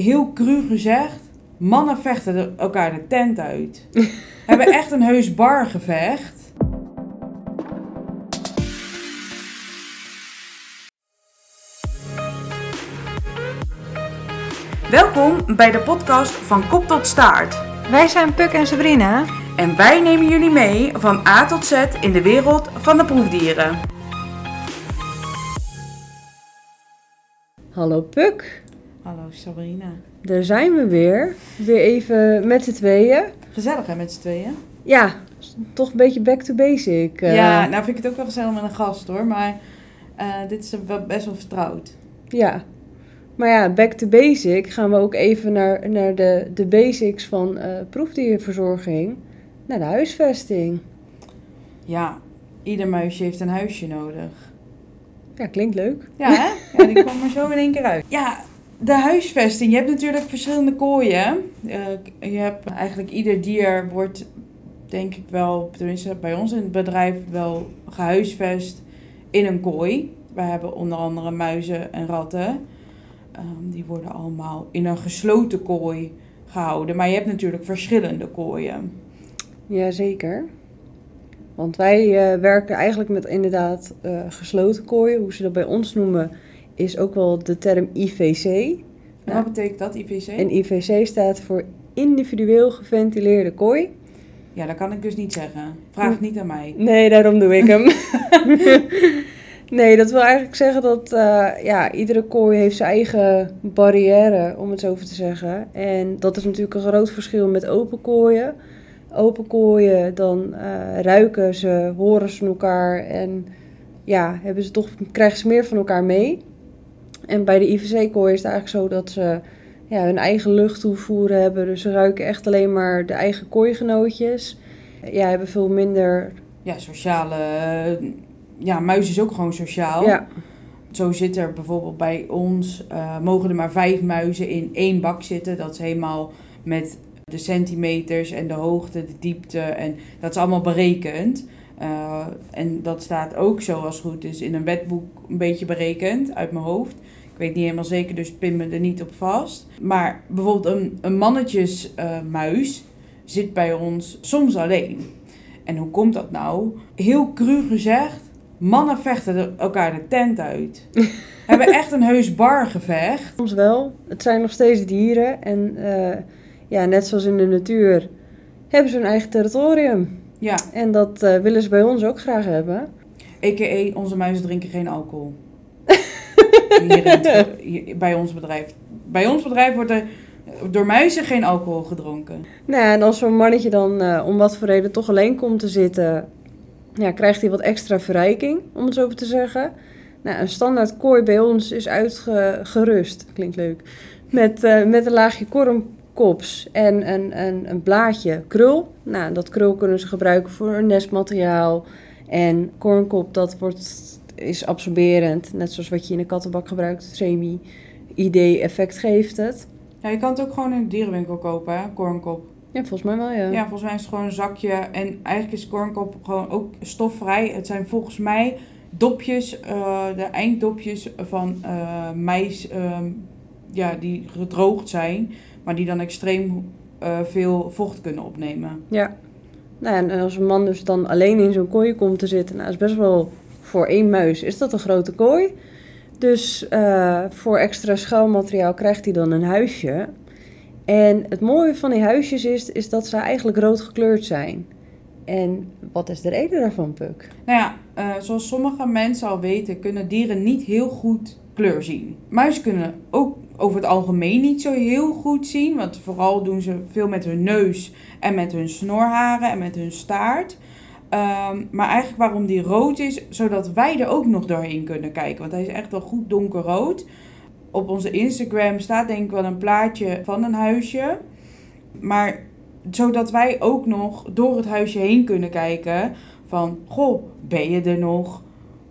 heel cru gezegd, mannen vechten elkaar de tent uit. Hebben echt een heus bargevecht. Welkom bij de podcast van Kop tot Staart. Wij zijn Puk en Sabrina. En wij nemen jullie mee van A tot Z in de wereld van de proefdieren. Hallo Puk, Hallo Sabrina. daar zijn we weer. Weer even met z'n tweeën. Gezellig hè met z'n tweeën? Ja, toch een beetje back to basic. eh. Ja, nou vind ik het ook wel gezellig met een gast hoor, maar eh, dit is wel best wel vertrouwd. ja. Maar ja, back to basic gaan we ook even naar, naar de, de basics van eh, proefdierverzorging. Naar de huisvesting. Ja, ieder muisje heeft een huisje nodig. Ja, klinkt leuk. Ja, hè? Ja, die kwam er zo in één keer uit. Ja, de huisvesting. Je hebt natuurlijk verschillende kooien. Eh, je hebt eigenlijk ieder dier wordt, denk ik wel, tenminste bij ons in het bedrijf, wel gehuisvest in een kooi. We hebben onder andere muizen en ratten. Ehm, die worden allemaal in een gesloten kooi gehouden. Maar je hebt natuurlijk verschillende kooien. Jazeker. Want wij eh, werken eigenlijk met inderdaad eh, gesloten kooien. Hoe ze dat bij ons noemen, is ook wel de term IVC. En wat betekent dat, IVC? En IVC staat voor individueel geventileerde kooi. Ja, dat kan ik dus niet zeggen. Vraag het niet aan mij. Nee, daarom doe ik hem. nee, dat wil eigenlijk zeggen dat eh, ja, iedere kooi heeft zijn eigen barrière, om het zo te zeggen. En dat is natuurlijk een groot verschil met open kooien. Open kooien, dan eh, ruiken ze, horen ze elkaar en ja, hebben ze toch, krijgen ze meer van elkaar mee. En bij de IVC-kooi is het eigenlijk zo dat ze ja, hun eigen luchttoevoer hebben. Dus ze ruiken echt alleen maar de eigen kooigenootjes. Ja, hebben veel minder Ja, sociale... eh, Ja, muis is ook gewoon sociaal. Ja, Zo zit er bijvoorbeeld bij ons... eh, mogen er maar vijf muizen in één bak zitten. Dat is helemaal met de centimeters en de hoogte, de diepte. En dat is allemaal berekend. Eh, en dat staat ook zo als het goed is in een wetboek een beetje berekend uit mijn hoofd. Weet niet helemaal zeker, dus pin me er niet op vast. Maar bijvoorbeeld een, een mannetjesmuis zit bij ons soms alleen. En hoe komt dat nou? Heel cru gezegd, mannen vechten elkaar de tent uit. Hebben echt een heus bargevecht. soms wel. Het zijn nog steeds dieren. En eh, ja, net zoals in de natuur hebben ze hun eigen territorium. Ja, En dat eh, willen ze bij ons ook graag hebben. a.k.a. onze muizen drinken geen alcohol. Hier bij ons bedrijf. Bij ons bedrijf wordt er door muizen geen alcohol gedronken. Nou en als zo'n mannetje dan eh, om wat voor reden toch alleen komt te zitten... Ja, krijgt hij wat extra verrijking, om het zo te zeggen. Nou, een standaard kooi bij ons is uitgerust. Klinkt leuk. Met, eh, met een laagje kormkops en een, een, een blaadje krul. Nou, dat krul kunnen ze gebruiken voor een nestmateriaal. En kornkop, dat wordt, is absorberend. Net zoals wat je in een kattenbak gebruikt. Semi-ID-effect geeft het. Ja, je kan het ook gewoon in de dierenwinkel kopen, hè? kornkop. Ja, volgens mij wel, ja. Ja, volgens mij is het gewoon een zakje. En eigenlijk is kornkop gewoon ook stofvrij. Het zijn volgens mij dopjes, eh, de einddopjes van eh mais ehm, ja, die gedroogd zijn. Maar die dan extreem eh, veel vocht kunnen opnemen. Ja. Nou, en als een man dus dan alleen in zo'n kooi komt te zitten, nou, is best wel voor één muis is dat een grote kooi. Dus eh, voor extra schuilmateriaal krijgt hij dan een huisje. En het mooie van die huisjes is, is dat ze eigenlijk rood gekleurd zijn. En wat is de reden daarvan, Puk? Nou ja, eh, zoals sommige mensen al weten, kunnen dieren niet heel goed kleur zien. Muizen kunnen ook over het algemeen niet zo heel goed zien. Want vooral doen ze veel met hun neus en met hun snorharen en met hun staart. Ehm, maar eigenlijk waarom die rood is, zodat wij er ook nog doorheen kunnen kijken. Want hij is echt wel goed donkerrood. Op onze Instagram staat denk ik wel een plaatje van een huisje. Maar zodat wij ook nog door het huisje heen kunnen kijken van, goh, ben je er nog?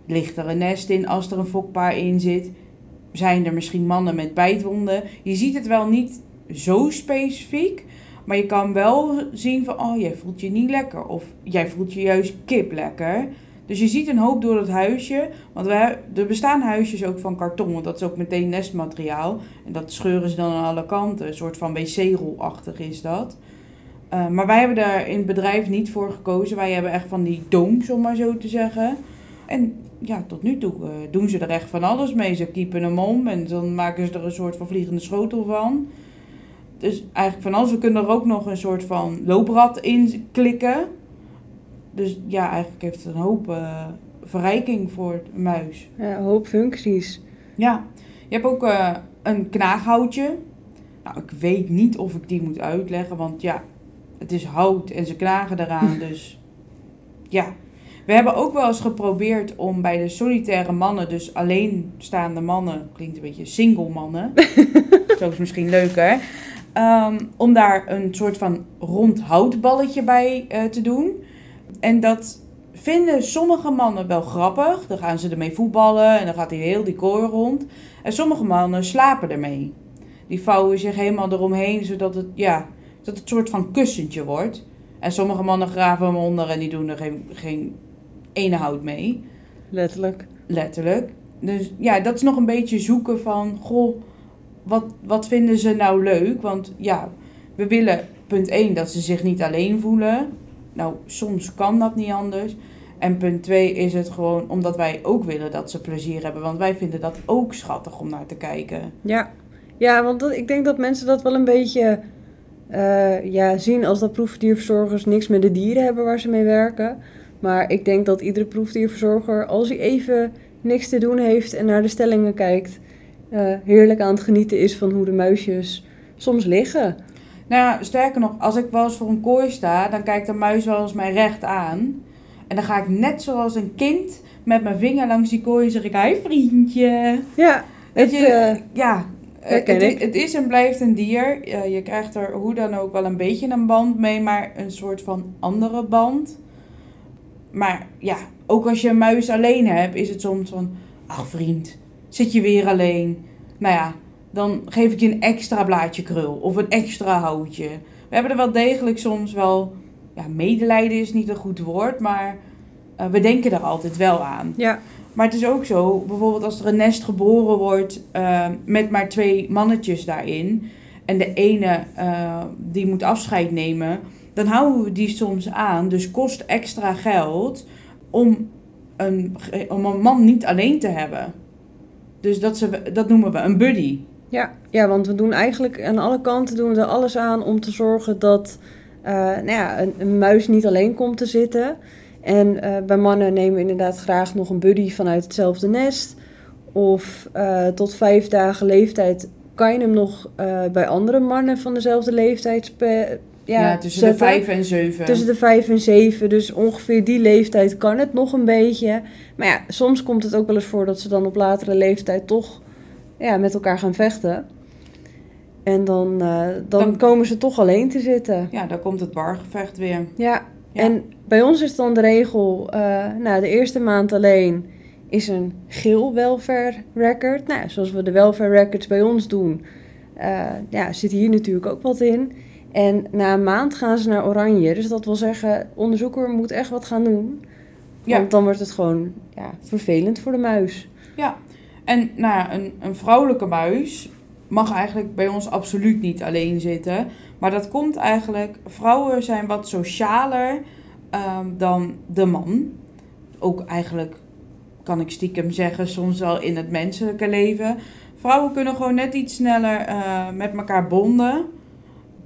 Ligt er een nest in als er een fokpaar in zit? Zijn er misschien mannen met bijtwonden? Je ziet het wel niet zo specifiek, maar je kan wel zien van, oh, jij voelt je niet lekker. Of jij voelt je juist kip lekker. Dus je ziet een hoop door het huisje. Want we, er bestaan huisjes ook van karton. Want dat is ook meteen nestmateriaal. En dat scheuren ze dan aan alle kanten. Een soort van wc-rolachtig is dat. Uh, maar wij hebben daar in het bedrijf niet voor gekozen. Wij hebben echt van die dooms, om maar zo te zeggen. En ja, tot nu toe uh, doen ze er echt van alles mee. Ze kiepen hem om en dan maken ze er een soort van vliegende schotel van. Dus eigenlijk van alles. We kunnen er ook nog een soort van looprad in klikken. Dus ja, eigenlijk heeft het een hoop uh, verrijking voor het muis. Ja, een hoop functies. Ja, je hebt ook uh, een knaaghoutje. Nou, ik weet niet of ik die moet uitleggen, want ja, het is hout en ze knagen eraan. dus ja. We hebben ook wel eens geprobeerd om bij de solitaire mannen, dus alleenstaande mannen, klinkt een beetje single mannen. Zo is misschien leuker. Um, om daar een soort van rond houtballetje bij uh, te doen. En dat vinden sommige mannen wel grappig. Dan gaan ze ermee voetballen en dan gaat hij heel die koor rond. En sommige mannen slapen ermee. Die vouwen zich helemaal eromheen, zodat het, ja, dat het een soort van kussentje wordt. En sommige mannen graven hem onder en die doen er geen, geen ene hout mee. Letterlijk. Letterlijk. Dus ja, dat is nog een beetje zoeken van, goh, wat, wat vinden ze nou leuk? Want ja, we willen punt 1 dat ze zich niet alleen voelen. Nou, soms kan dat niet anders. En punt 2 is het gewoon omdat wij ook willen dat ze plezier hebben. Want wij vinden dat ook schattig om naar te kijken. Ja, ja want dat, ik denk dat mensen dat wel een beetje uh, ja, zien als dat proefdierverzorgers niks met de dieren hebben waar ze mee werken. Maar ik denk dat iedere proefdierverzorger, als hij even niks te doen heeft en naar de stellingen kijkt, uh, heerlijk aan het genieten is van hoe de muisjes soms liggen. Nou ja, sterker nog, als ik wel eens voor een kooi sta, dan kijkt de muis wel eens mij recht aan. En dan ga ik net zoals een kind met mijn vinger langs die kooi en zeg ik, hi vriendje. Ja, het, je, uh, ja, het, het, is en blijft een dier. je krijgt er hoe dan ook wel een beetje een band mee, maar een soort van andere band. Maar ja, ook als je een muis alleen hebt, is het soms van, ach vriend, zit je weer alleen? Nou ja, dan geef ik je een extra blaadje krul of een extra houtje. We hebben er wel degelijk soms wel, ja, medelijden is niet een goed woord, maar uh, we denken er altijd wel aan. Ja. Maar het is ook zo, bijvoorbeeld als er een nest geboren wordt uh, met maar twee mannetjes daarin. En de ene uh, die moet afscheid nemen. Dan houden we die soms aan. Dus kost extra geld om een, om een man niet alleen te hebben. Dus dat, ze, dat noemen we een buddy. Ja, ja, want we doen eigenlijk aan alle kanten doen we er alles aan om te zorgen dat uh, nou ja, een, muis niet alleen komt te zitten. En uh, bij mannen nemen we inderdaad graag nog een buddy vanuit hetzelfde nest. Of uh, tot vijf dagen leeftijd kan je hem nog bij andere mannen van dezelfde leeftijd ja, tussen zetten. de vijf en zeven. Tussen de vijf en zeven. Dus ongeveer die leeftijd kan het nog een beetje. Maar ja, soms komt het ook wel eens voor dat ze dan op latere leeftijd toch ja, met elkaar gaan vechten. En dan, uh, dan, dan, komen ze toch alleen te zitten. Ja, dan komt het bargevecht weer. Ja, ja. en bij ons is dan de regel, uh, nou, de eerste maand alleen is een geel welfare record. Nou, zoals we de welfare records bij ons doen, uh, ja, zit hier natuurlijk ook wat in. En na een maand gaan ze naar oranje. Dus dat wil zeggen, onderzoeker moet echt wat gaan doen. Ja. Want dan wordt het gewoon ja, vervelend voor de muis. Ja, en nou ja, een, een vrouwelijke muis mag eigenlijk bij ons absoluut niet alleen zitten. Maar dat komt eigenlijk, vrouwen zijn wat socialer um, dan de man. Ook eigenlijk, kan ik stiekem zeggen, soms wel in het menselijke leven. Vrouwen kunnen gewoon net iets sneller uh, met elkaar bonden.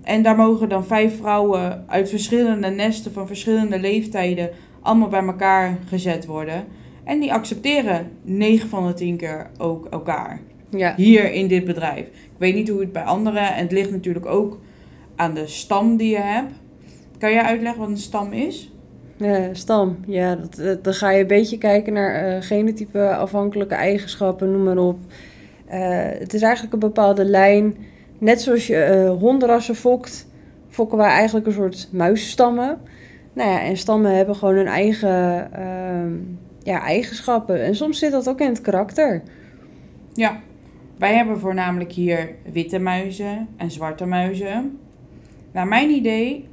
En daar mogen dan vijf vrouwen uit verschillende nesten van verschillende leeftijden allemaal bij elkaar gezet worden. En die accepteren 9 van de 10 keer ook elkaar. Ja. Hier in dit bedrijf. Ik weet niet hoe het bij anderen. En het ligt natuurlijk ook aan de stam die je hebt. Kan jij uitleggen wat een stam is? Uh, stam, ja. Dat, dan ga je een beetje kijken naar uh, genotype afhankelijke eigenschappen, noem maar op. Uh, het is eigenlijk een bepaalde lijn. Net zoals je uh, hondenrassen fokt, fokken wij eigenlijk een soort muisstammen. Nou ja, en stammen hebben gewoon hun eigen ehm, ja, eigenschappen. En soms zit dat ook in het karakter. Ja, wij hebben voornamelijk hier witte muizen en zwarte muizen. Naar mijn idee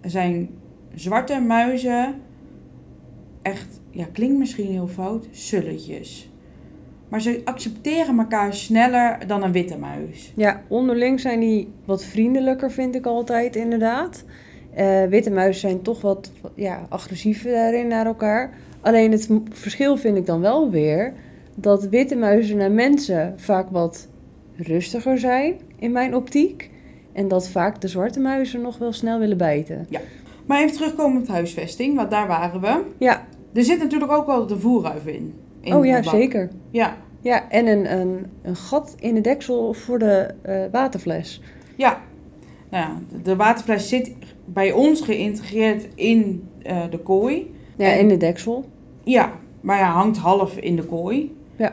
zijn zwarte muizen echt, ja, klinkt misschien heel fout, sulletjes. Maar ze accepteren elkaar sneller dan een witte muis. Ja, onderling zijn die wat vriendelijker, vind ik altijd inderdaad. Eh, witte muizen zijn toch wat ja, agressiever daarin naar elkaar. Alleen het verschil vind ik dan wel weer dat witte muizen naar mensen vaak wat rustiger zijn in mijn optiek. En dat vaak de zwarte muizen nog wel snel willen bijten. Maar even terugkomen op huisvesting, want daar waren we. Ja, Er zit natuurlijk ook wel de voerruif in. In oh ja, zeker. Ja, Ja, en een, een, een gat in de deksel voor de eh, waterfles. ja. Nou ja, de- waterfles zit bij ons geïntegreerd in eh, de kooi. Ja, En- in de deksel. Ja, maar ja, hangt half in de kooi. Ja.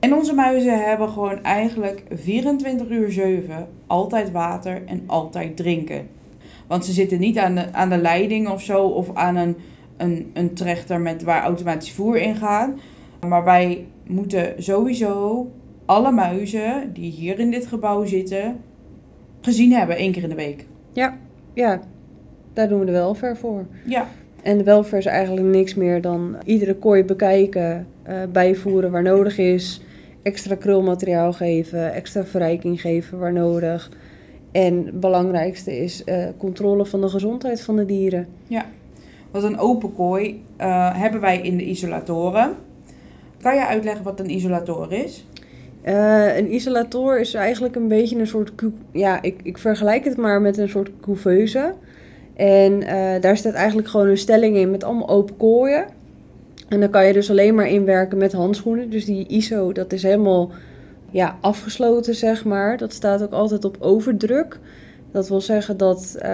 En onze muizen hebben gewoon eigenlijk 24 uur 7 altijd water en altijd drinken. Want ze zitten niet aan de, aan de leiding of zo, of aan een, een, een trechter met, waar automatisch voer in gaat. Maar wij moeten sowieso alle muizen die hier in dit gebouw zitten, gezien hebben, één keer in de week. Ja, ja, daar doen we de welver voor. Ja, En de welfare is eigenlijk niks meer dan iedere kooi bekijken, eh, bijvoeren waar nodig is, extra krulmateriaal geven, extra verrijking geven waar nodig. En het belangrijkste is eh, controle van de gezondheid van de dieren. want een open kooi eh, hebben wij in de isolatoren. Kan je uitleggen wat een isolator is? Eh, een isolator is eigenlijk een beetje een soort, ja, ik, ik vergelijk het maar met een soort couveuse. En eh, daar staat eigenlijk gewoon een stelling in met allemaal open kooien. En dan kan je dus alleen maar inwerken met handschoenen. Dus die ISO, dat is helemaal ja, afgesloten, zeg maar. Dat staat ook altijd op overdruk. Dat wil zeggen dat eh,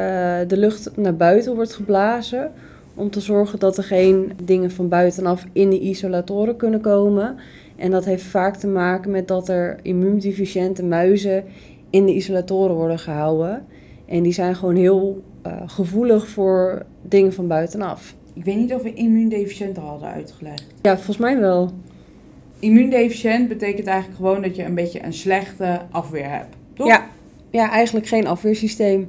de lucht naar buiten wordt geblazen. Om te zorgen dat er geen dingen van buitenaf in de isolatoren kunnen komen. En dat heeft vaak te maken met dat er immuundeficiënte muizen in de isolatoren worden gehouden. En die zijn gewoon heel eh, gevoelig voor dingen van buitenaf. Ik weet niet of we immuundeficiënt al hadden uitgelegd. Ja, volgens mij wel. Immuundeficiënt betekent eigenlijk gewoon dat je een beetje een slechte afweer hebt. Toch? Ja, ja, eigenlijk geen afweersysteem.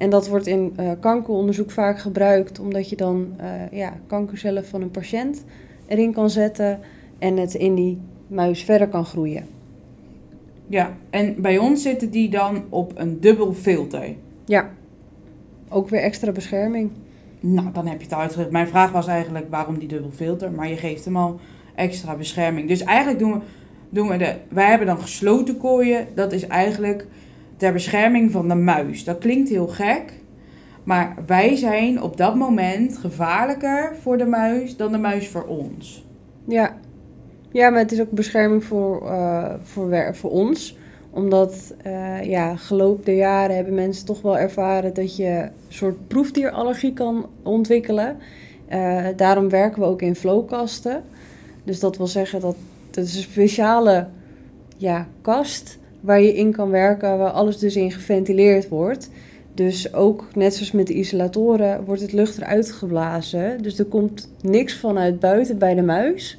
En dat wordt in eh, kankeronderzoek vaak gebruikt, omdat je dan eh, ja, kankercellen van een patiënt erin kan zetten en het in die muis verder kan groeien. Ja, en bij ons zitten die dan op een dubbel filter. Ja, ook weer extra bescherming. Nou, dan heb je het al uitgelegd. Mijn vraag was eigenlijk waarom die dubbel filter, maar je geeft hem al extra bescherming. Dus eigenlijk doen we, doen we de. Wij hebben dan gesloten kooien. Dat is eigenlijk ter bescherming van de muis. Dat klinkt heel gek. Maar wij zijn op dat moment gevaarlijker voor de muis dan de muis voor ons. Ja. ja, maar het is ook bescherming voor, eh, voor, voor ons. Omdat, eh ja, geloop de jaren hebben mensen toch wel ervaren dat je een soort proefdierallergie kan ontwikkelen. Eh, daarom werken we ook in flowkasten. Dus dat wil zeggen dat is een speciale ja, kast waar je in kan werken, waar alles dus in geventileerd wordt. Dus ook net zoals met de isolatoren wordt het lucht eruit geblazen. Dus er komt niks vanuit buiten bij de muis.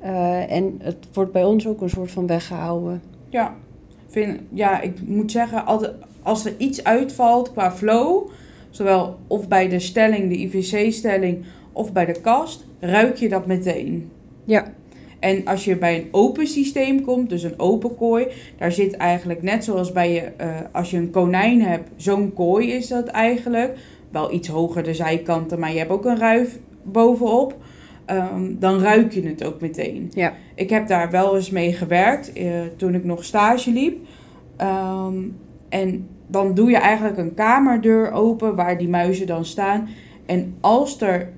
Eh, en het wordt bij ons ook een soort van weggehouden. Ja, vind, ja ik moet zeggen, als er iets uitvalt qua flow, zowel of bij de stelling, de IVC-stelling, of bij de kast, ruik je dat meteen. Ja. En als je bij een open systeem komt, dus een open kooi, daar zit eigenlijk net zoals bij je, eh, als je een konijn hebt, zo'n kooi is dat eigenlijk. Wel iets hoger de zijkanten, maar je hebt ook een ruif bovenop. Ehm, dan ruik je het ook meteen. Ja. Ik heb daar wel eens mee gewerkt eh, toen ik nog stage liep. Ehm, en dan doe je eigenlijk een kamerdeur open waar die muizen dan staan. En als er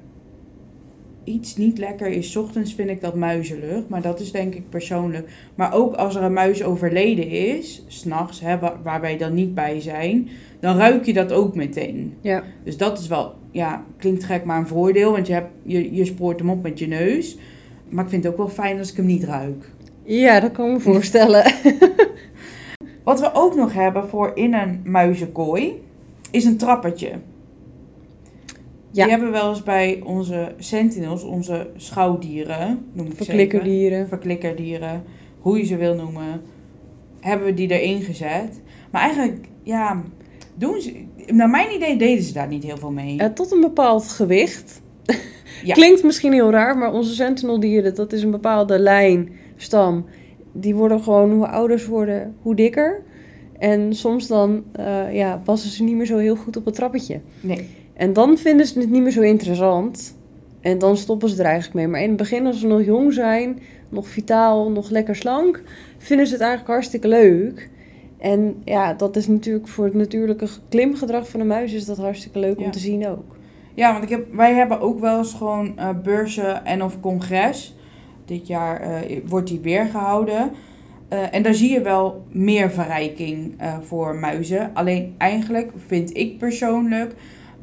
iets niet lekker is, 's ochtends vind ik dat muizenlucht. Maar dat is denk ik persoonlijk. Maar ook als er een muis overleden is, s'nachts, waar, waar wij dan niet bij zijn, dan ruik je dat ook meteen. Ja. Dus dat is wel, ja, klinkt gek, maar een voordeel. Want je, hebt, je, je spoort hem op met je neus. Maar ik vind het ook wel fijn als ik hem niet ruik. Ja, dat kan ik me voorstellen. Wat we ook nog hebben voor in een muizenkooi, is een trappertje. Die hebben we wel eens bij onze sentinels, onze schouwdieren, noem ik. Verklikkerdieren. verklikkerdieren, hoe je ze wil noemen, hebben we die erin gezet. Maar eigenlijk, ja, doen ze, naar mijn idee deden ze daar niet heel veel mee. Eh, tot een bepaald gewicht. Ja. Klinkt misschien heel raar, maar onze sentineldieren, dat is een bepaalde lijn, stam. Die worden gewoon, hoe ouder ze worden, hoe dikker. En soms dan eh, ja, passen ze niet meer zo heel goed op het trappetje. Nee. En dan vinden ze het niet meer zo interessant. En dan stoppen ze er eigenlijk mee. Maar in het begin, als ze nog jong zijn, nog vitaal, nog lekker slank, vinden ze het eigenlijk hartstikke leuk. En ja, dat is natuurlijk voor het natuurlijke klimgedrag van de muis is dat hartstikke leuk Ja. om te zien ook. Ja, want ik heb, wij hebben ook wel eens gewoon eh, beurzen en of congres. Dit jaar eh, wordt die weer gehouden. Eh, en daar zie je wel meer verrijking voor muizen. Alleen eigenlijk vind ik persoonlijk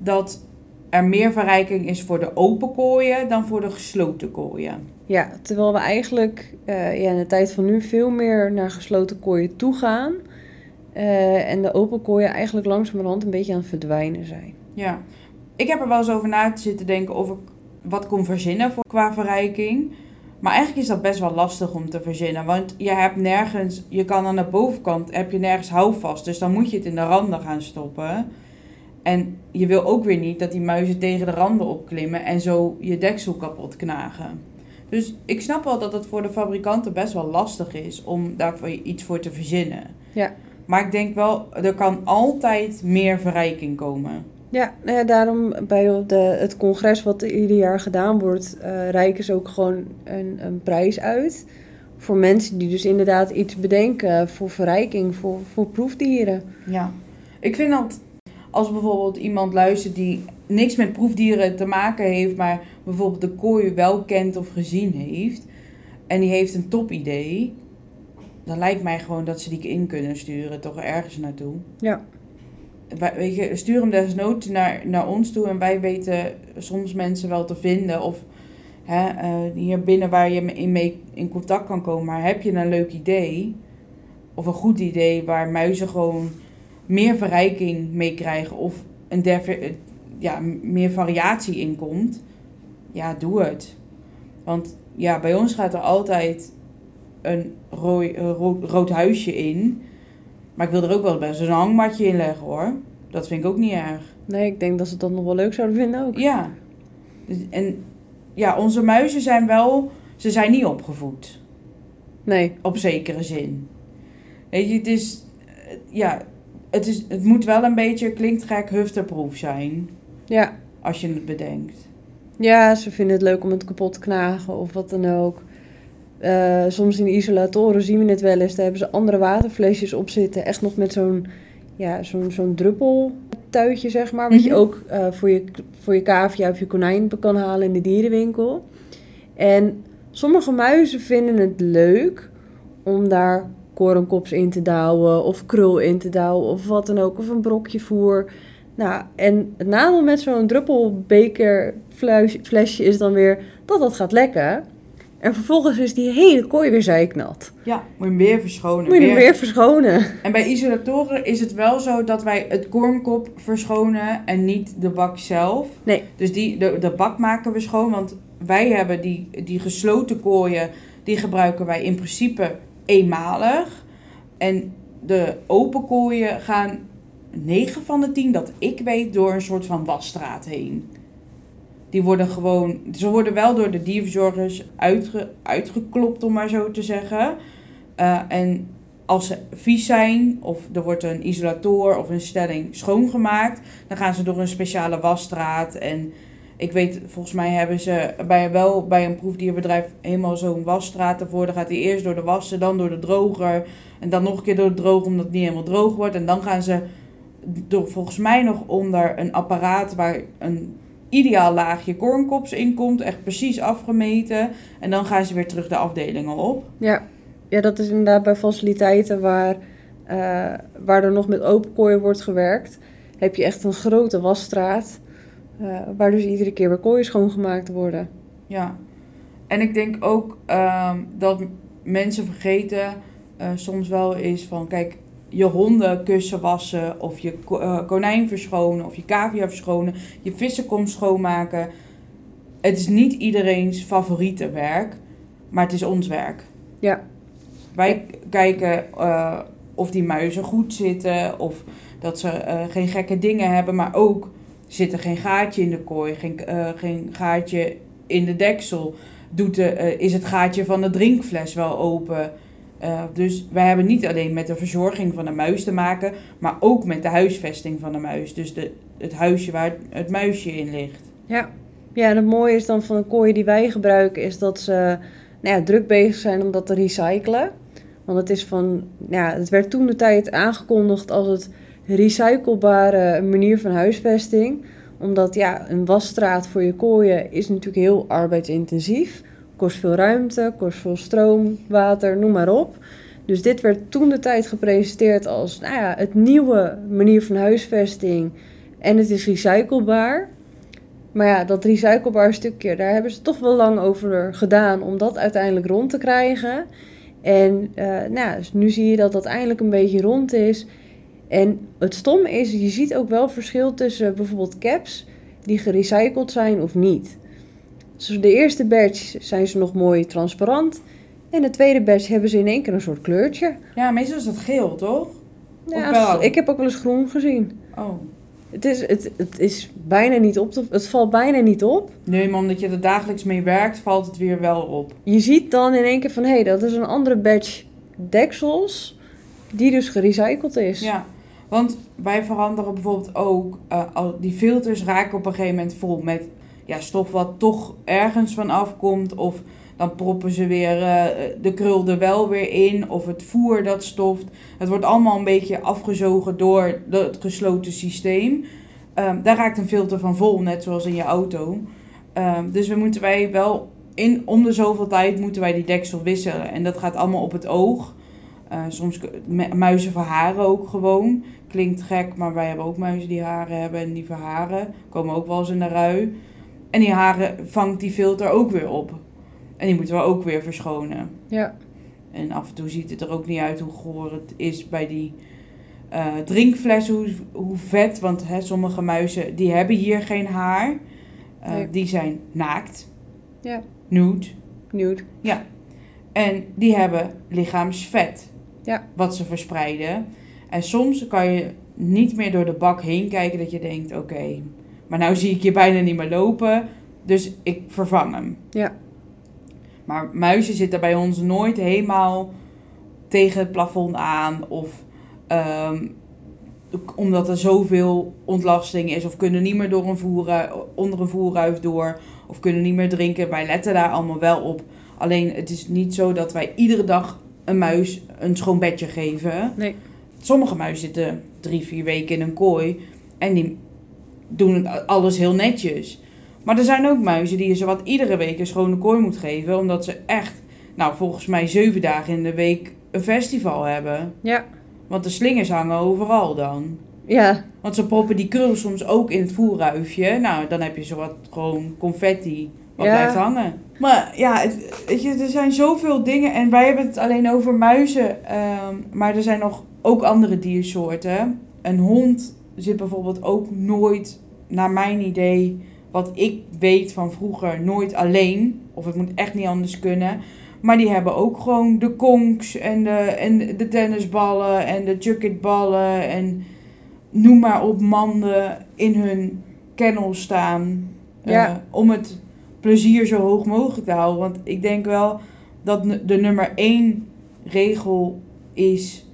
dat er meer verrijking is voor de open kooien dan voor de gesloten kooien. Ja, terwijl we eigenlijk eh, ja, in de tijd van nu veel meer naar gesloten kooien toe gaan. eh, en de open kooien eigenlijk langzamerhand een beetje aan het verdwijnen zijn. Ja, ik heb er wel eens over na te zitten denken of ik wat kon verzinnen voor, qua verrijking. Maar eigenlijk is dat best wel lastig om te verzinnen. Want je hebt nergens, je kan aan de bovenkant, heb je nergens houvast. Dus dan moet je het in de randen gaan stoppen. En je wil ook weer niet dat die muizen tegen de randen opklimmen en zo je deksel kapot knagen. Dus ik snap wel dat het voor de fabrikanten best wel lastig is om daarvoor iets voor te verzinnen. Ja. Maar ik denk wel, er kan altijd meer verrijking komen. Ja, nou ja, daarom bij de, het congres wat ieder jaar gedaan wordt, eh reiken ze ook gewoon een, een prijs uit. Voor mensen die dus inderdaad iets bedenken voor verrijking, voor, voor proefdieren. Ja, ik vind dat als bijvoorbeeld iemand luistert die niks met proefdieren te maken heeft, maar bijvoorbeeld de kooi wel kent of gezien heeft, en die heeft een topidee, dan lijkt mij gewoon dat ze die in kunnen sturen, toch ergens naartoe. Ja. Weet je, stuur hem desnoods naar, naar ons toe en wij weten soms mensen wel te vinden of hè, eh, hier binnen waar je in mee in contact kan komen. Maar heb je een leuk idee of een goed idee waar muizen gewoon meer verrijking mee krijgen of een derve- ja, meer variatie in komt, ja, doe het. Want ja, bij ons gaat er altijd een rooi, eh, rood, rood huisje in. Maar ik wil er ook wel best een hangmatje in leggen hoor. Dat vind ik ook niet erg. Nee, ik denk dat ze dat nog wel leuk zouden vinden ook. Ja. Dus- En ja, onze muizen zijn wel... Ze zijn niet opgevoed. Nee, Op zekere zin. Weet je, het is... eh, Ja, het, is, het moet wel een beetje, klinkt gek, hufterproef zijn. ja. Als je het bedenkt. Ja, ze vinden het leuk om het kapot te knagen of wat dan ook. Eh, soms in de isolatoren zien we het wel eens. Daar hebben ze andere waterflesjes op zitten. Echt nog met zo'n ja, zo'n zo'n druppeltuitje, zeg maar. Wat je Mhm. ook eh, voor, je, voor je cavia of je konijn kan halen in de dierenwinkel. En sommige muizen vinden het leuk om daar korenkops in te douwen. Of krul in te douwen of wat dan ook. Of een brokje voer. Nou, en het nadeel met zo'n druppelbeker flesje is dan weer dat dat gaat lekken. En vervolgens is die hele kooi weer zeiknat. Ja, moet je hem weer verschonen. Moet je hem weer verschonen. En bij isolatoren is het wel zo dat wij het kornkop verschonen en niet de bak zelf. Nee. Dus die, de, de bak maken we schoon, want wij hebben die, die gesloten kooien, die gebruiken wij in principe eenmalig. En de open kooien gaan 9 van de 10, dat ik weet, door een soort van wasstraat heen. Die worden gewoon, ze worden wel door de dierverzorgers uitge, uitgeklopt, om maar zo te zeggen. Eh, en als ze vies zijn, of er wordt een isolator of een stelling schoongemaakt, dan gaan ze door een speciale wasstraat. En ik weet, volgens mij hebben ze bij, wel bij een proefdierbedrijf helemaal zo'n wasstraat ervoor. Dan gaat hij eerst door de wassen, dan door de droger. En dan nog een keer door de droger, omdat het niet helemaal droog wordt. En dan gaan ze door, volgens mij nog onder een apparaat waar een ideaal laagje kornkops in komt. Echt precies afgemeten. En dan gaan ze weer terug de afdelingen op. Ja. ja, dat is inderdaad bij faciliteiten waar, eh, waar er nog met open kooien wordt gewerkt. Heb je echt een grote wasstraat. Eh, waar dus iedere keer weer kooien schoongemaakt worden. Ja, en ik denk ook ehm, dat mensen vergeten eh, soms wel eens van, kijk, je hondenkussen wassen of je eh, konijn verschonen of je cavia verschonen, je vissenkom schoonmaken. Het is niet iedereen's favoriete werk, maar het is ons werk. Ja. Wij kijken of die muizen goed zitten of dat ze geen gekke dingen hebben, maar ook zit er geen gaatje in de kooi, geen, eh, geen gaatje in de deksel? Doet de, eh, is het gaatje van de drinkfles wel open? Eh, dus wij hebben niet alleen met de verzorging van de muis te maken, maar ook met de huisvesting van de muis. Dus de, het huisje waar het muisje in ligt. Ja. ja, en het mooie is dan van de kooien die wij gebruiken, is dat ze nou ja, druk bezig zijn om dat te recyclen. Want het is van, ja, het werd toen de tijd aangekondigd als het recyclebare manier van huisvesting. Omdat ja, een wasstraat voor je kooien is natuurlijk heel arbeidsintensief. Kost veel ruimte, kost veel stroom, water, noem maar op. Dus dit werd toen de tijd gepresenteerd als nou ja, het nieuwe manier van huisvesting. En het is recyclebaar. Maar ja, dat recyclebaar stukje, daar hebben ze toch wel lang over gedaan om dat uiteindelijk rond te krijgen. En uh, nou, dus nu zie je dat dat eindelijk een beetje rond is. En het stomme is, je ziet ook wel verschil tussen bijvoorbeeld caps die gerecycled zijn of niet. Dus de eerste batch zijn ze nog mooi transparant. En de tweede batch hebben ze in één keer een soort kleurtje. Ja, meestal is dat geel, toch? Ja, ik heb ook wel eens groen gezien. Oh. Het is, het, het is bijna niet op te, het valt bijna niet op. Nee, maar omdat je er dagelijks mee werkt, valt het weer wel op. Je ziet dan in één keer van, hé, hey, dat is een andere batch deksels, die dus gerecycled is. Ja, want wij veranderen bijvoorbeeld ook, uh, die filters raken op een gegeven moment vol met ja, stof wat toch ergens van afkomt. Of dan proppen ze weer uh, de krul er wel weer in. Of het voer dat stoft. Het wordt allemaal een beetje afgezogen door het gesloten systeem. Um, daar raakt een filter van vol, net zoals in je auto. Um, dus we moeten wij wel in, om de zoveel tijd moeten wij die deksel wisselen. En dat gaat allemaal op het oog. Uh, soms muizen verharen ook gewoon. Klinkt gek, maar wij hebben ook muizen die haren hebben en die verharen. Komen ook wel eens in de rui. En die haren vangt die filter ook weer op. En die moeten we ook weer verschonen. Ja. En af en toe ziet het er ook niet uit hoe goor het is bij die uh, drinkfles, hoe, hoe vet. Want hè, sommige muizen die hebben hier geen haar. Uh, nee. Die zijn naakt. Ja. Nude. Nude. Ja. En die hebben lichaamsvet. Ja. Wat ze verspreiden. En soms kan je niet meer door de bak heen kijken dat je denkt, oké, okay, maar nou zie ik je bijna niet meer lopen, dus ik vervang hem. Ja. Maar muizen zitten bij ons nooit helemaal tegen het plafond aan of um, omdat er zoveel ontlasting is of kunnen niet meer door een voerruif, onder een voerruif door of kunnen niet meer drinken. Wij letten daar allemaal wel op. Alleen het is niet zo dat wij iedere dag een muis een schoon bedje geven. Nee. Sommige muizen zitten drie, vier weken in een kooi en die doen alles heel netjes. Maar er zijn ook muizen die je ze wat iedere week een schone kooi moet geven. Omdat ze echt, nou volgens mij zeven dagen in de week een festival hebben. Ja. Want de slingers hangen overal dan. Ja. Want ze proppen die krul soms ook in het voerruifje. Nou, dan heb je zo wat gewoon confetti wat ja. blijft hangen. Maar ja, het, weet je, er zijn zoveel dingen. En wij hebben het alleen over muizen. Um, maar er zijn nog ook andere diersoorten. Een hond zit bijvoorbeeld ook nooit, naar mijn idee, wat ik weet van vroeger, nooit alleen. Of het moet echt niet anders kunnen. Maar die hebben ook gewoon de konks en de, en de tennisballen en de chucketballen en noem maar op manden in hun kennel staan. Ja. Uh, om het plezier zo hoog mogelijk te houden. Want ik denk wel dat de nummer één regel is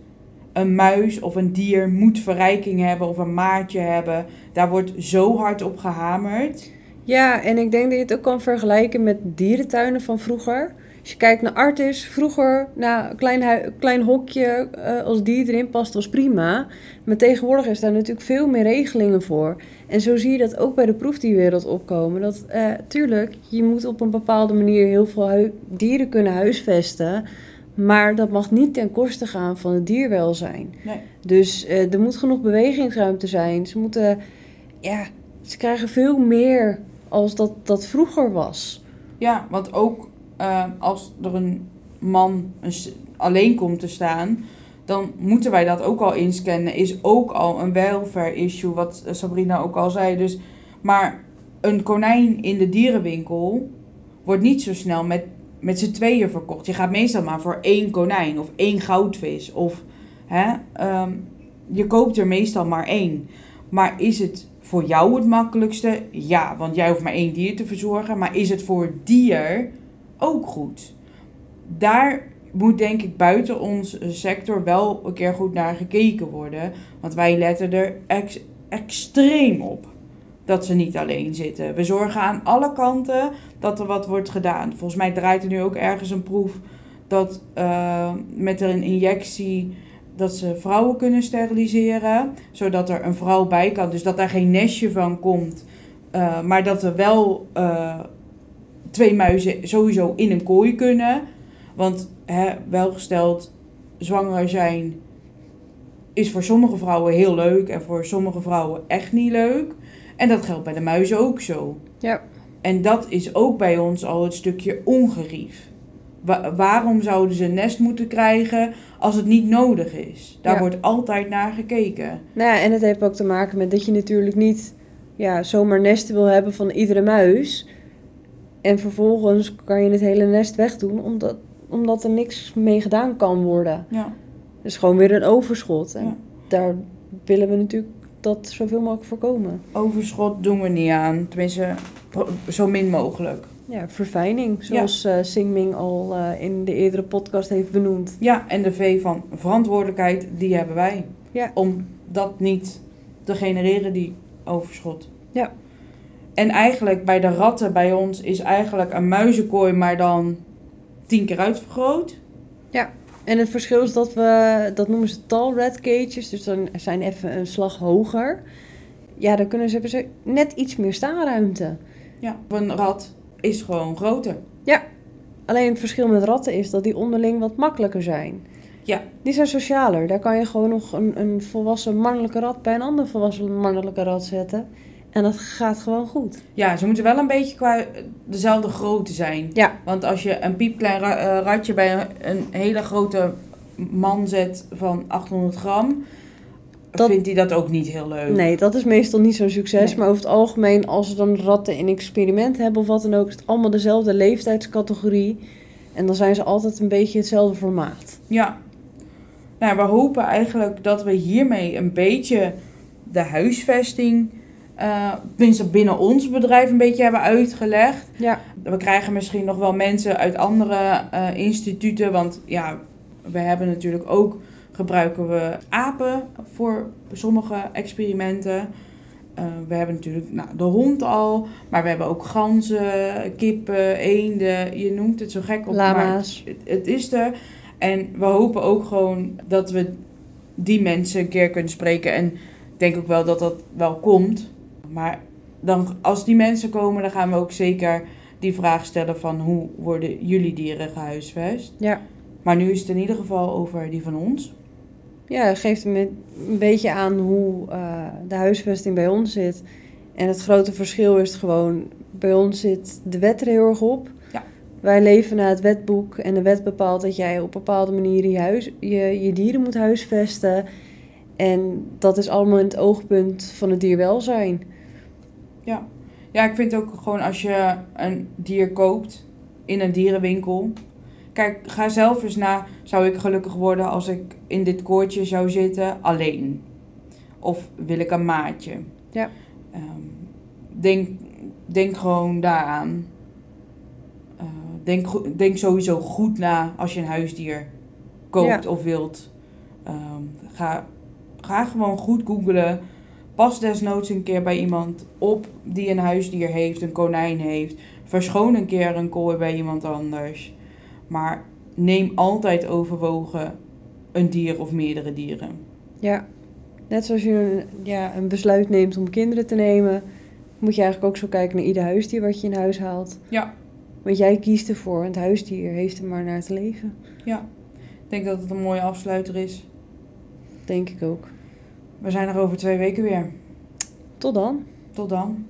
een muis of een dier moet verrijking hebben of een maatje hebben. Daar wordt zo hard op gehamerd. Ja, en ik denk dat je het ook kan vergelijken met dierentuinen van vroeger. Als je kijkt naar Artis, vroeger, nou, een klein, klein hokje, uh, als die erin past, was prima. Maar tegenwoordig is daar natuurlijk veel meer regelingen voor. En zo zie je dat ook bij de proefdierwereld opkomen. Dat, uh, tuurlijk, je moet op een bepaalde manier heel veel dieren kunnen huisvesten. Maar dat mag niet ten koste gaan van het dierwelzijn. Nee. Dus uh, er moet genoeg bewegingsruimte zijn. Ze moeten, ja, ze krijgen veel meer als dat, dat vroeger was. Ja, want ook uh, als er een man een, alleen komt te staan, dan moeten wij dat ook al inscannen. Is ook al een welfare issue, wat Sabrina ook al zei. Dus, maar een konijn in de dierenwinkel wordt niet zo snel met met z'n tweeën verkocht. Je gaat meestal maar voor één konijn of één goudvis. Of hè, um, je koopt er meestal maar één. Maar is het voor jou het makkelijkste? Ja, want jij hoeft maar één dier te verzorgen. Maar is het voor het dier ook goed? Daar moet denk ik buiten onze sector wel een keer goed naar gekeken worden. Want wij letten er ex- extreem op dat ze niet alleen zitten. We zorgen aan alle kanten dat er wat wordt gedaan. Volgens mij draait er nu ook ergens een proef dat eh, met een injectie dat ze vrouwen kunnen steriliseren, zodat er een vrouw bij kan. Dus dat daar geen nestje van komt, eh, maar dat er wel eh, twee muizen sowieso in een kooi kunnen. Want hè, welgesteld zwanger zijn is voor sommige vrouwen heel leuk en voor sommige vrouwen echt niet leuk. En dat geldt bij de muizen ook zo. Ja. En dat is ook bij ons al het stukje ongerief. Wa- waarom zouden ze een nest moeten krijgen als het niet nodig is? Daar Ja. wordt altijd naar gekeken. Nou ja, en het heeft ook te maken met dat je natuurlijk niet ja, zomaar nesten wil hebben van iedere muis. En vervolgens kan je het hele nest wegdoen, omdat, omdat er niks mee gedaan kan worden. Ja. Dus gewoon weer een overschot. En Ja. daar willen we natuurlijk dat zoveel mogelijk voorkomen. Overschot doen we niet aan. Tenminste, zo min mogelijk. Ja, verfijning, zoals eh Singming al eh, in de eerdere podcast heeft benoemd. Ja, en de V van verantwoordelijkheid, die hebben wij. Ja. Om dat niet te genereren, die overschot. Ja. En eigenlijk bij de ratten bij ons is eigenlijk een muizenkooi, maar dan tien keer uitvergroot. En het verschil is dat we, dat noemen ze tall red cages, dus dan zijn even een slag hoger. Ja, dan kunnen ze, hebben ze net iets meer staanruimte. Ja, een rat is gewoon groter. Alleen het verschil met ratten is dat die onderling wat makkelijker zijn. Ja. Die zijn socialer. Daar kan je gewoon nog een, een volwassen mannelijke rat bij een ander volwassen mannelijke rat zetten. En dat gaat gewoon goed. Ja, ze moeten wel een beetje qua dezelfde grootte zijn. Ja. Want als je een piepklein ra- eh, ratje bij een, een hele grote man zet van 800 gram, Dat- vindt hij dat ook niet heel leuk. Nee, dat is meestal niet zo'n succes. Nee. Maar over het algemeen, als ze dan ratten in experiment hebben of wat dan ook, is het allemaal dezelfde leeftijdscategorie. En dan zijn ze altijd een beetje hetzelfde formaat. Ja. Nou, we hopen eigenlijk dat we hiermee een beetje de huisvesting, eh tenminste binnen ons bedrijf, een beetje hebben uitgelegd. Ja, We krijgen misschien nog wel mensen uit andere eh, instituten, want ja, we hebben natuurlijk ook, gebruiken we apen voor sommige experimenten. Eh, we hebben natuurlijk nou, de hond al, maar we hebben ook ganzen, kippen, eenden, je noemt het zo gek op. maar lama's. het, het is er. En we hopen ook gewoon dat we die mensen een keer kunnen spreken. En ik denk ook wel dat dat wel komt. Maar dan, als die mensen komen, dan gaan we ook zeker die vraag stellen van hoe worden jullie dieren gehuisvest. Ja. Maar nu is het in ieder geval over die van ons. Ja, dat geeft een beetje aan hoe eh, de huisvesting bij ons zit. En het grote verschil is gewoon, bij ons zit de wet er heel erg op. Ja. Wij leven naar het wetboek en de wet bepaalt dat jij op bepaalde manieren je, huis, je, je dieren moet huisvesten. En dat is allemaal in het oogpunt van het dierwelzijn. Ja. ja, ik vind ook gewoon als je een dier koopt in een dierenwinkel. Kijk, ga zelf eens na, zou ik gelukkig worden als ik in dit koortje zou zitten alleen? Of wil ik een maatje? Ja. Ehm, denk, denk gewoon daaraan. Eh, denk, denk sowieso goed na als je een huisdier koopt of wilt. Ehm, ga, ga gewoon goed googlen. Pas desnoods een keer bij iemand op die een huisdier heeft, een konijn heeft. Verschoon een keer een kooi bij iemand anders. Maar neem altijd overwogen een dier of meerdere dieren. Ja, net zoals je een, ja, een besluit neemt om kinderen te nemen, moet je eigenlijk ook zo kijken naar ieder huisdier wat je in huis haalt. Ja. Want jij kiest ervoor, en het huisdier heeft er maar naar te leven. Ja, ik denk dat het een mooie afsluiter is. Denk ik ook. We zijn er over twee weken weer. Tot dan. Tot dan.